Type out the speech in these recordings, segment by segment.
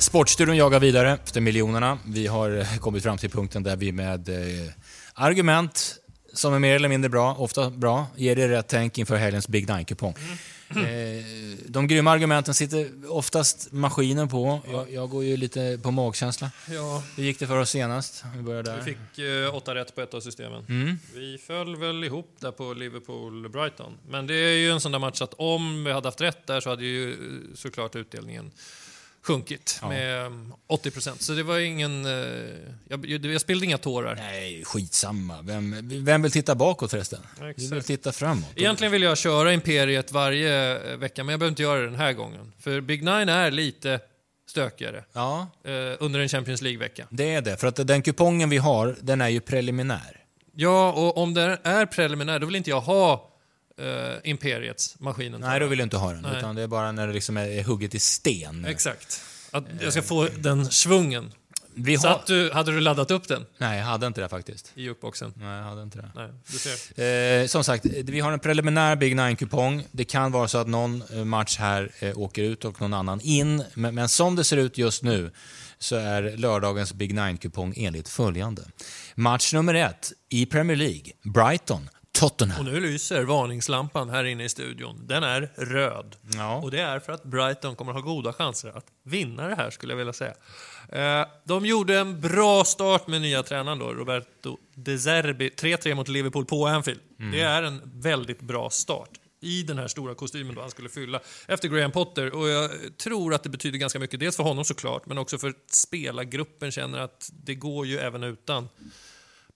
Sportstudion jagar vidare efter miljonerna. Vi har kommit fram till punkten där vi med eh, argument som är mer eller mindre bra, ofta bra, ger er rätt tänk inför helgens Big Nine-kupong. Eh, de grymma argumenten sitter oftast maskinen på. Jag, jag går ju lite på magkänsla. Ja, Hur gick det för oss senast? Vi börjar där. vi fick eh, åtta rätt på ett av systemen. Mm. Vi föll väl ihop där på Liverpool-Brighton. Men det är ju en sån där match att om vi hade haft rätt där så hade ju eh, såklart utdelningen sjunkit Ja. med eh, 80 procent. Så det var ingen... eh, Jag, jag spillde inga tårar. Nej, skitsamma. Vem, vem vill titta bakåt förresten? Vi vill Exakt. titta framåt. Egentligen vill jag köra Imperiet varje eh, vecka, men jag behöver inte göra det den här gången. För Big Nine är lite stökigare Ja, eh, under en Champions League-vecka. det är det. För att den kupongen vi har, den är ju preliminär. Ja, och om den är preliminär, då vill inte jag ha eh, Imperiets maskinen. Nej, då vill jag inte ha den. Nej. Utan det är bara när det liksom är, hugget i sten. Exakt. Att jag ska få den svungen. Vi Så har... att du, hade du laddat upp den Nej, jag hade inte det faktiskt. i jukeboxen? Nej, jag hade inte det. Nej, du ser. Eh, som sagt, vi har en preliminär Big Nine-kupong. Det kan vara så att någon eh, match här eh, åker ut och någon annan in. Men, men som det ser ut just nu så är lördagens Big Nine-kupong enligt följande. Match nummer ett i Premier League, Brighton, Tottenham. Och nu lyser varningslampan här inne i studion. Den är röd. Ja. Och det är för att Brighton kommer ha goda chanser att vinna det här, skulle jag vilja säga. Eh, De gjorde en bra start med nya tränaren då, Roberto De Zerbi. 3-3 mot Liverpool på Anfield. Det är en väldigt bra start i den här stora kostymen då han skulle fylla efter Graham Potter. Och jag tror att det betyder ganska mycket, dels för honom såklart, men också för att spelargruppen känner att det går ju även utan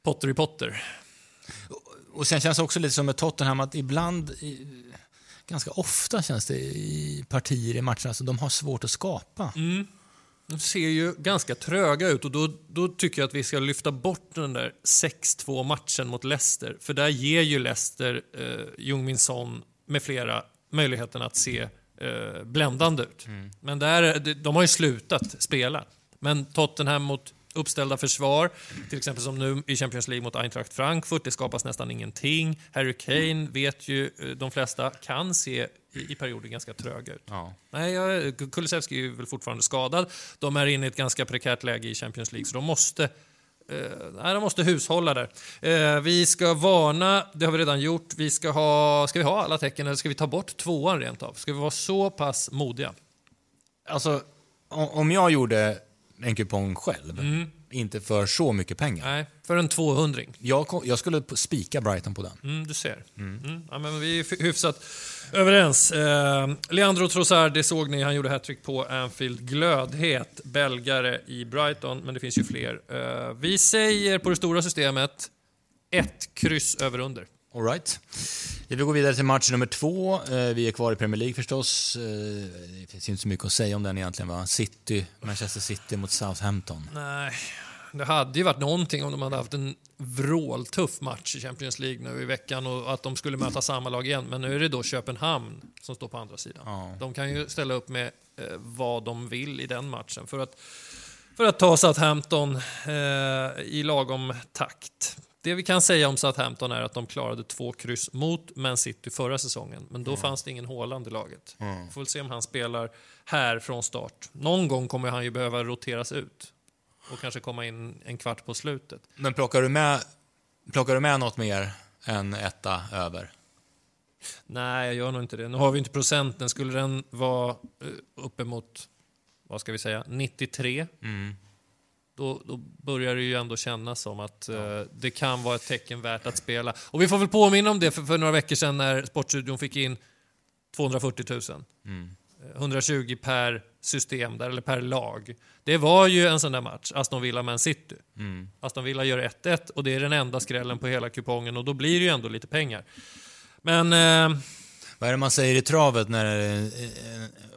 Potter i Potter. Och sen känns det också lite som med Tottenham att ibland, ganska ofta känns det i partier i matcherna, så de har svårt att skapa. De ser ju ganska tröga ut och då, då tycker jag att vi ska lyfta bort den där 6-2 matchen mot Leicester. För där ger ju Leicester, eh, Jung Min Son med flera möjligheten att se eh, bländande ut. Men där, de, de har ju slutat spela. Men Tottenham mot uppställda försvar, till exempel som nu i Champions League mot Eintracht Frankfurt, det skapas nästan ingenting. Harry Kane vet ju eh, de flesta kan se i, i perioder ganska tröga ut. Ja. Nej, jag, Kulusevski är ju väl fortfarande skadad. De är inne i ett ganska prekärt läge i Champions League, så de måste nej, de måste hushålla där. Eh, vi ska varna, det har vi redan gjort. Vi ska, ha, ska vi ha alla tecken eller ska vi ta bort tvåan rent av? Ska vi vara så pass modiga? Alltså, om jag gjorde en kupong själv, inte för så mycket pengar, Nej, för en 200 jag, jag skulle spika Brighton på den. mm, Du ser. Mm. Ja, men vi är hyfsat överens. Eh, Leandro Trossard, det såg ni, han gjorde hattrick på Anfield. Glödhet, belgare i Brighton, men det finns ju fler. Eh, vi säger på det stora systemet, ett kryss över under. All right. Vi går vidare till match nummer två. Eh, Vi är kvar i Premier League förstås. Eh, Det finns inte så mycket att säga om den egentligen. Va? City, Manchester City mot Southampton. Nej, det hade ju varit någonting om de hade haft en vråltuff match i Champions League nu i veckan och att de skulle möta samma lag igen. Men nu är det då Köpenhamn som står på andra sidan. Ja. De kan ju ställa upp med eh, vad de vill i den matchen för att, för att ta Southampton eh, i lagom takt. Det vi kan säga om Southampton är att de klarade två kryss mot Man City förra säsongen. Men då fanns det ingen Haaland i laget. Får väl se om han spelar här från start. Någon gång kommer han ju behöva roteras ut och kanske komma in en kvart på slutet. Men plockar du med, plockar du med något mer än etta över? Nej, jag gör nog inte det. Nu har vi inte procenten. Skulle den vara uh, uppemot, vad ska vi säga, 93? Då, då börjar det ju ändå kännas som att eh, det kan vara ett tecken värt att spela. Och vi får väl påminna om det för, för några veckor sedan när Sportstudion fick in 240 000. Eh, 120 per system, där, eller per lag. Det var ju en sån där match, Aston Villa-Man City. Aston Villa gör 1-1 och det är den enda skrällen på hela kupongen och då blir det ju ändå lite pengar. Men eh, Vad är det man säger i travet när det är en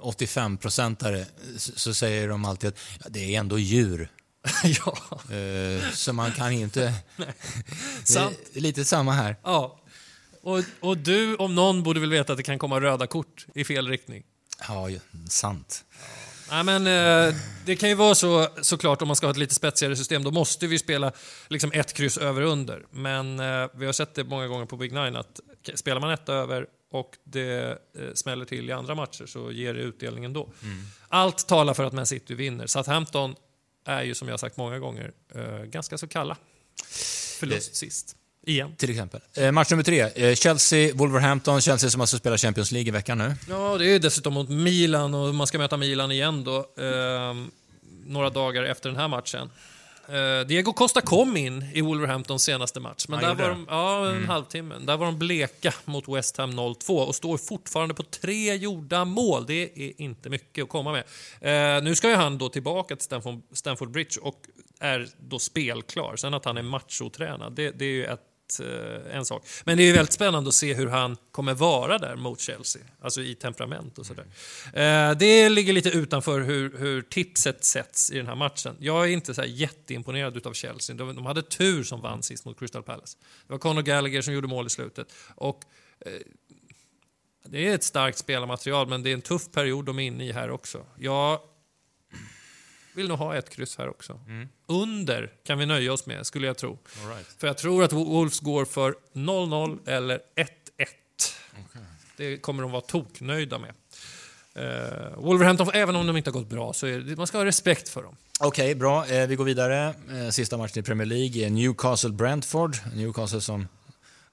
85-procentare? Så säger de alltid att ja, det är ändå djur. ja, Eh, Så man kan inte... sant. Lite samma här. Ja. Och, och du om någon borde väl veta att det kan komma röda kort i fel riktning. Ja, sant. Nej, men eh, det kan ju vara så såklart om man ska ha ett lite spetsigare system. Då måste vi spela liksom ett kryss över under. Men eh, vi har sett det många gånger på Big Nine att spelar man ett över och det eh, smäller till i andra matcher så ger det utdelning ändå. Allt talar för att Man City vinner. Southampton är ju som jag sagt många gånger eh, ganska så kalla. Förlust sist. Igen. Till exempel. Eh, match nummer tre. Eh, Chelsea, Wolverhampton. Chelsea som alltså spelar Champions League i veckan nu. Ja, det är dessutom mot Milan och man ska möta Milan igen då. ehm, några dagar efter den här matchen. Eh, Diego Costa kom in i Wolverhamptons senaste match, men Han där var det? de, ja, en halvtimme. Där var de bleka mot West Ham 0-2 och står fortfarande på tre gjorda mål. Det är inte mycket att komma med. Eh, nu ska ju han då tillbaka till Stamford Bridge och är då spelklar. Sen att han är machotränad, det, det är ju ett Eh, en sak. Men det är ju väldigt spännande att se hur han kommer vara där mot Chelsea. Alltså i temperament och sådär. Eh, det ligger lite utanför hur, hur tipset sätts i den här matchen. Jag är inte så här jätteimponerad utav Chelsea. De, de hade tur som vann sist mot Crystal Palace. Det var Conor Gallagher som gjorde mål i slutet. Och, eh, det är ett starkt spelarmaterial, men det är en tuff period de är inne i här också. Jag vill nog ha ett kryss här också. Under kan vi nöja oss med, skulle jag tro. Right. För jag tror att Wolves går för 0-0 eller 1-1. Det kommer de vara toknöjda med. Uh, Wolverhampton, även om de inte har gått bra, så det, man ska ha respekt för dem. Okej, bra. Eh, vi går vidare. Eh, sista matchen i Premier League är Newcastle-Brentford. Newcastle som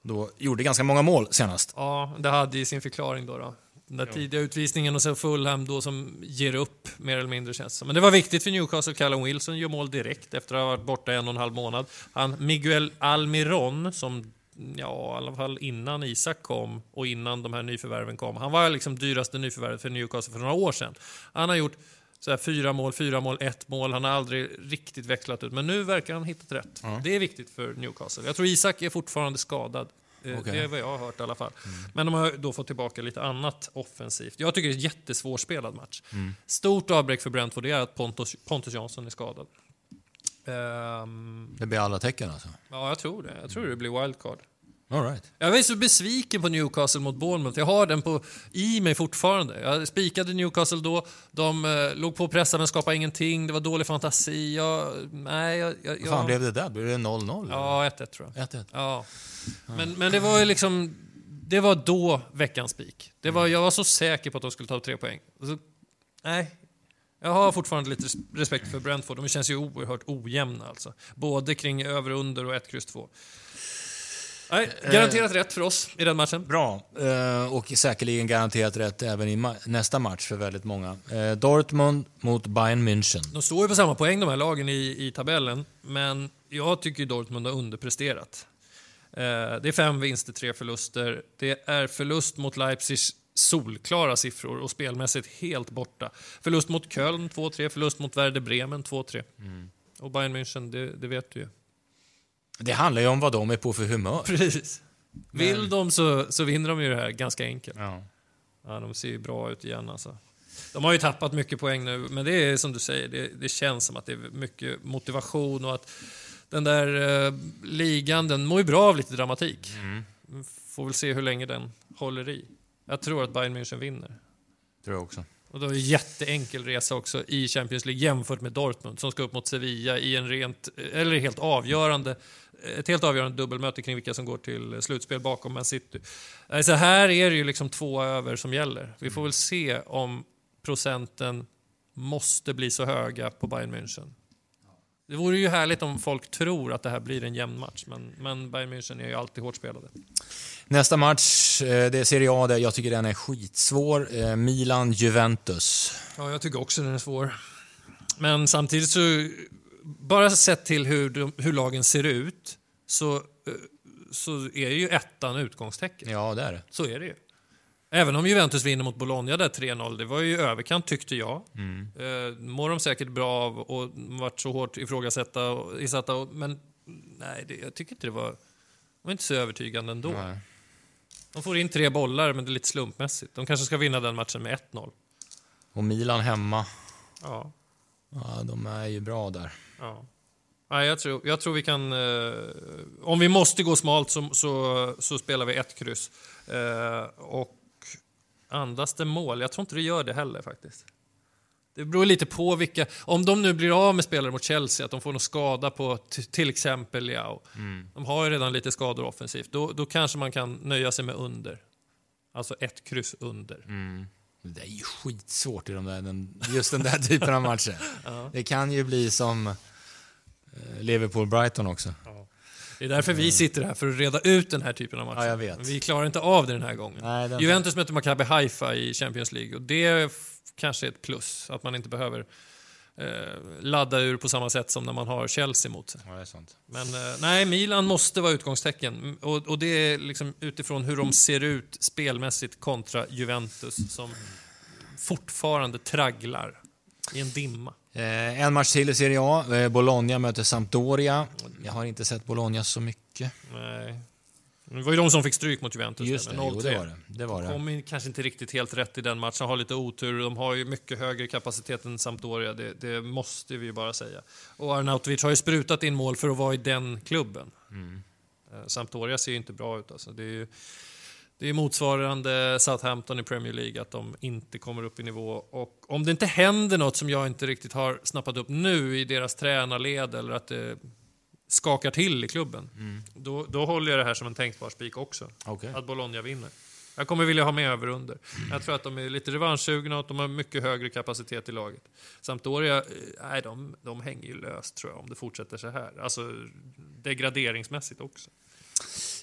då gjorde ganska många mål senast. Ja, det hade ju sin förklaring då. då. Den där tidiga utvisningen och sen Fulham då som ger upp mer eller mindre känns som. Men det var viktigt för Newcastle. Callum Wilson gör mål direkt efter att ha varit borta en och en halv månad. Han, Miguel Almiron som Ja, i alla fall innan Isak kom och innan de här nyförvärven kom. Han var liksom dyraste nyförvärvet för Newcastle för några år sedan. Han har gjort så här fyra mål, fyra mål, ett mål. Han har aldrig riktigt växlat ut. Men nu verkar han hittat rätt. Det är viktigt för Newcastle. Jag tror Isak är fortfarande skadad. Eh, Okej. Det är vad jag har hört i alla fall. Men de har då fått tillbaka lite annat offensivt. Jag tycker det är en jättesvårspelad match. Stort avbräck för Brentford är att Pontus, Pontus Jansson är skadad. Ehm, Det blir alla tecken alltså. ja, jag tror det. Jag tror det blir wildcard. All right. Jag är så besviken på Newcastle mot Bournemouth. Jag har den på, i mig fortfarande. Jag spikade Newcastle då. De eh, låg på och pressade men skapade ingenting. Det var dålig fantasi. Jag, nej, jag, jag, Vad fan jag, blev det där? Blev det 0-0? Ja, 1-1 tror jag. 1-1. Ja. Men, men det var ju liksom... Det var då veckans spik. Det var, jag var så säker på att de skulle ta tre poäng. Så, nej. Jag har fortfarande lite res- respekt för Brentford. De känns ju oerhört ojämna alltså. Både kring över och under och 1, kryss 2. Nej, garanterat rätt för oss i den matchen. Bra. Eh, och säkerligen garanterat rätt även i ma- nästa match för väldigt många. Eh, Dortmund mot Bayern München. De står ju på samma poäng de här lagen i, i tabellen, men jag tycker Dortmund har underpresterat. Eh, det är fem vinster, tre förluster. Det är förlust mot Leipzigs solklara siffror och spelmässigt helt borta. Förlust mot Köln 2-3, förlust mot Werder Bremen 2-3. Och Bayern München, det, det vet du ju. Det handlar ju om vad de är på för humör. Precis. Vill de så, så vinner de ju det här ganska enkelt. Ja. Ja, de ser ju bra ut igen alltså. De har ju tappat mycket poäng nu, men det är som du säger, det, det känns som att det är mycket motivation och att den där eh, ligan, den mår ju bra av lite dramatik. Får väl se hur länge den håller i. Jag tror att Bayern München vinner. Tror jag också. Och då är det en jätteenkel resa också i Champions League jämfört med Dortmund som ska upp mot Sevilla i en rent, eller helt avgörande, ett helt avgörande dubbelmöte kring vilka som går till slutspel bakom Man City. Nej, Så här är det ju liksom två över som gäller. Vi får väl se om procenten måste bli så höga på Bayern München. Det vore ju härligt om folk tror att det här blir en jämn match, men, men Bayern München är ju alltid hårt spelade. Nästa match, eh, det är Serie A där jag tycker den är skitsvår. Eh, Milan-Juventus. Ja, jag tycker också den är svår. Men samtidigt så, bara sett till hur, de, hur lagen ser ut, så, eh, så är ju ettan utgångstecken. Ja, det är det. Så är det ju. Även om Juventus vinner mot Bologna där 3-0, det var ju överkant tyckte jag. Mm. Eh, mår de säkert bra av och varit så hårt ifrågasatta och isatta, och, men nej, det, jag tycker inte det var, det var inte så övertygande ändå. Nej. De får in tre bollar, men det är lite slumpmässigt. De kanske ska vinna den matchen med 1-0. Och Milan hemma. Ja. Ja, de är ju bra där. Ja. Nej, jag, tror, jag tror vi kan... Eh, om vi måste gå smalt så, så, så spelar vi ett kryss. Eh, och andas det mål? Jag tror inte det gör det heller faktiskt. Det beror lite på vilka... Om de nu blir av med spelare mot Chelsea, att de får någon skada på till exempel Leao. De har ju redan lite skador offensivt. Då, då kanske man kan nöja sig med under. Alltså ett kryss under. Mm. Det är ju skitsvårt i de där, den, just den där typen av matcher. Ja. Det kan ju bli som eh, Liverpool-Brighton också. Det är därför vi sitter här, för att reda ut den här typen av matcher. Ja, Vi klarar inte av det den här gången. Nej, den- Juventus möter Maccabi Haifa i Champions League och det är kanske ett plus, att man inte behöver eh, ladda ur på samma sätt som när man har Chelsea mot sig. Ja. Men eh, nej, Milan måste vara utgångstecken. Och, och det är liksom utifrån hur de ser ut spelmässigt kontra Juventus som fortfarande tragglar i en dimma. Eh, en match till i Serie A. Eh, Bologna möter Sampdoria. Jag har inte sett Bologna så mycket. Nej. Det var ju de som fick stryk mot Juventus. Just det, jo, 0-3. det var det. det, var det. kom in kanske inte riktigt helt rätt i den matchen, har lite otur. De har ju mycket högre kapacitet än Sampdoria, det, det måste vi ju bara säga. Och Arnautovic har ju sprutat in mål för att vara i den klubben. Eh, Sampdoria ser ju inte bra ut alltså. Det är ju det är motsvarande Southampton i Premier League, att de inte kommer upp i nivå. Och om det inte händer något som jag inte riktigt har snappat upp nu i deras tränarled eller att det skakar till i klubben, då, då håller jag det här som en tänkbar spik också Okej. att Bologna vinner. Jag kommer vilja ha med över under. Jag tror att de är lite revanschsugna och att de har mycket högre kapacitet i laget. Sampdoria, eh, nej, de, de hänger ju löst tror jag om det fortsätter så här. Alltså degraderingsmässigt också.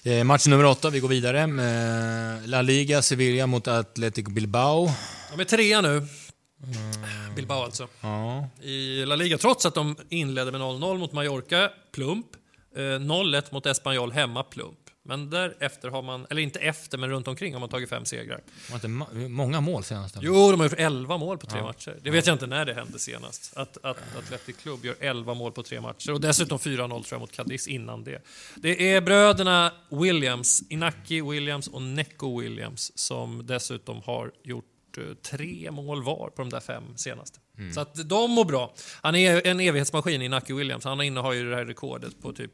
Eh, match nummer åtta, vi går vidare. Eh, La Liga, Sevilla mot Athletic Bilbao. De är trea nu. Bilbao alltså. Ja, I La Liga, trots att de inledde med 0-0 mot Mallorca, plump. Eh, 0-1 mot Espanyol, hemma, plump. Men därefter har man, eller inte efter, men runt omkring har man tagit fem segrar. var inte många mål senast? Jo, de har gjort 11 mål på tre Ja. matcher. Det vet jag inte när det hände senast. Att, att Athletic Club gör 11 mål på tre matcher. Och dessutom 4-0 tror jag mot Cadiz innan det. Det är bröderna Williams, Inaki Williams och Neko Williams som dessutom har gjort eh, tre mål var på de där fem senaste. Så att de mår bra. Han är en evighetsmaskin, Inaki Williams. Han innehar ju det här rekordet på typ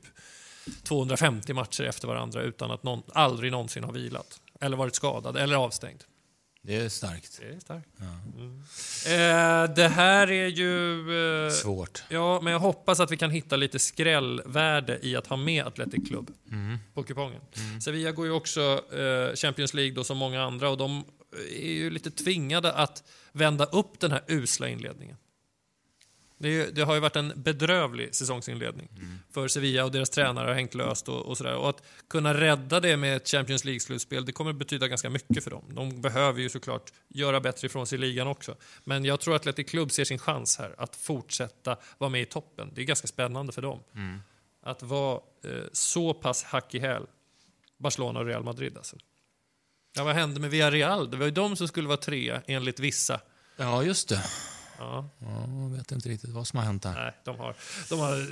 250 matcher efter varandra utan att någon, aldrig någonsin har vilat. Eller varit skadad eller avstängd. Det är starkt. Det är starkt. Mm. Eh, det här är ju... Eh, Svårt. ja, men jag hoppas att vi kan hitta lite skrällvärde i att ha med Athletic Club Mm. på kupongen. Sevilla går ju också eh, Champions League då som många andra och de är ju lite tvingade att vända upp den här usla inledningen. Det, ju- det har ju varit en bedrövlig säsongsinledning för Sevilla och deras tränare har hängt löst och, och sådär. Och att kunna rädda det med ett Champions League-slutspel, det kommer betyda ganska mycket för dem. De behöver ju såklart göra bättre ifrån sig i ligan också. Men jag tror att Athletic Club ser sin chans här att fortsätta vara med i toppen. Det är ganska spännande för dem. Att vara eh, så pass hack i häl, Barcelona och Real Madrid alltså. Ja, vad hände med Villarreal? Det var ju de som skulle vara trea enligt vissa. Ja, just det. Ja. Ja, jag vet inte riktigt vad som har hänt där. Nej, de har, de har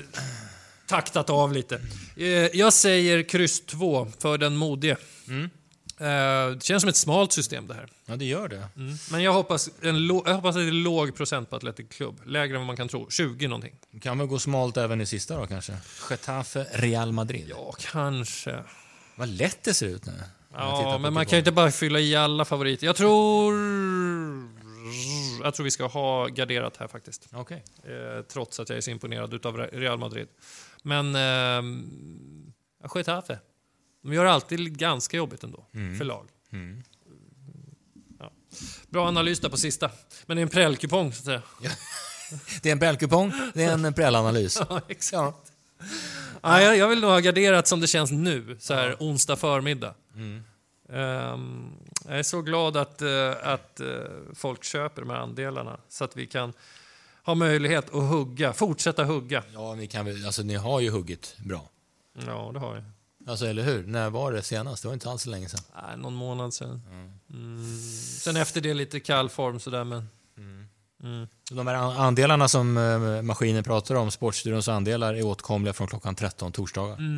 taktat av lite. Eh, Jag säger kryss 2 för den modige. Mm. Eh, Det känns som ett smalt system det här. Ja, det gör det. Men jag hoppas, en jag hoppas att det är låg procent på Athletic Club. Lägre än vad man kan tro. 20 någonting. Kan väl gå smalt även i sista då kanske? Getafe, Real Madrid. Ja, kanske. Vad lätt det ser ut nu. Ja, men man kan kupongen. ju inte bara fylla i alla favoriter. Jag tror... Jag tror vi ska ha garderat här faktiskt. Okej. Eh, trots att jag är så imponerad utav Real Madrid. Men... Eh, Getafe. De gör alltid ganska jobbigt ändå, för lag. Mm. Ja. Bra analys där på sista. Men det är en prällkupong, så att säga. Det är en Bell-kupong, det är en prällanalys. Ja, exakt. Ja, jag, jag vill nog ha garderat som det känns nu, så här onsdag förmiddag. Ehm, jag är så glad att, eh, att eh, folk köper de här andelarna så att vi kan ha möjlighet att hugga, fortsätta hugga. Ja, ni, kan väl, alltså, ni har ju huggit bra. Ja, det har jag. Alltså, eller hur? När var det senast? Det var inte alls så länge sedan. Nej, någon månad sedan. Mm. Sen efter det lite kall form sådär, men... Mm. Mm. De här andelarna som eh, maskinen pratar om, Sportstudions andelar, är åtkomliga från klockan 13 torsdagar. Mm.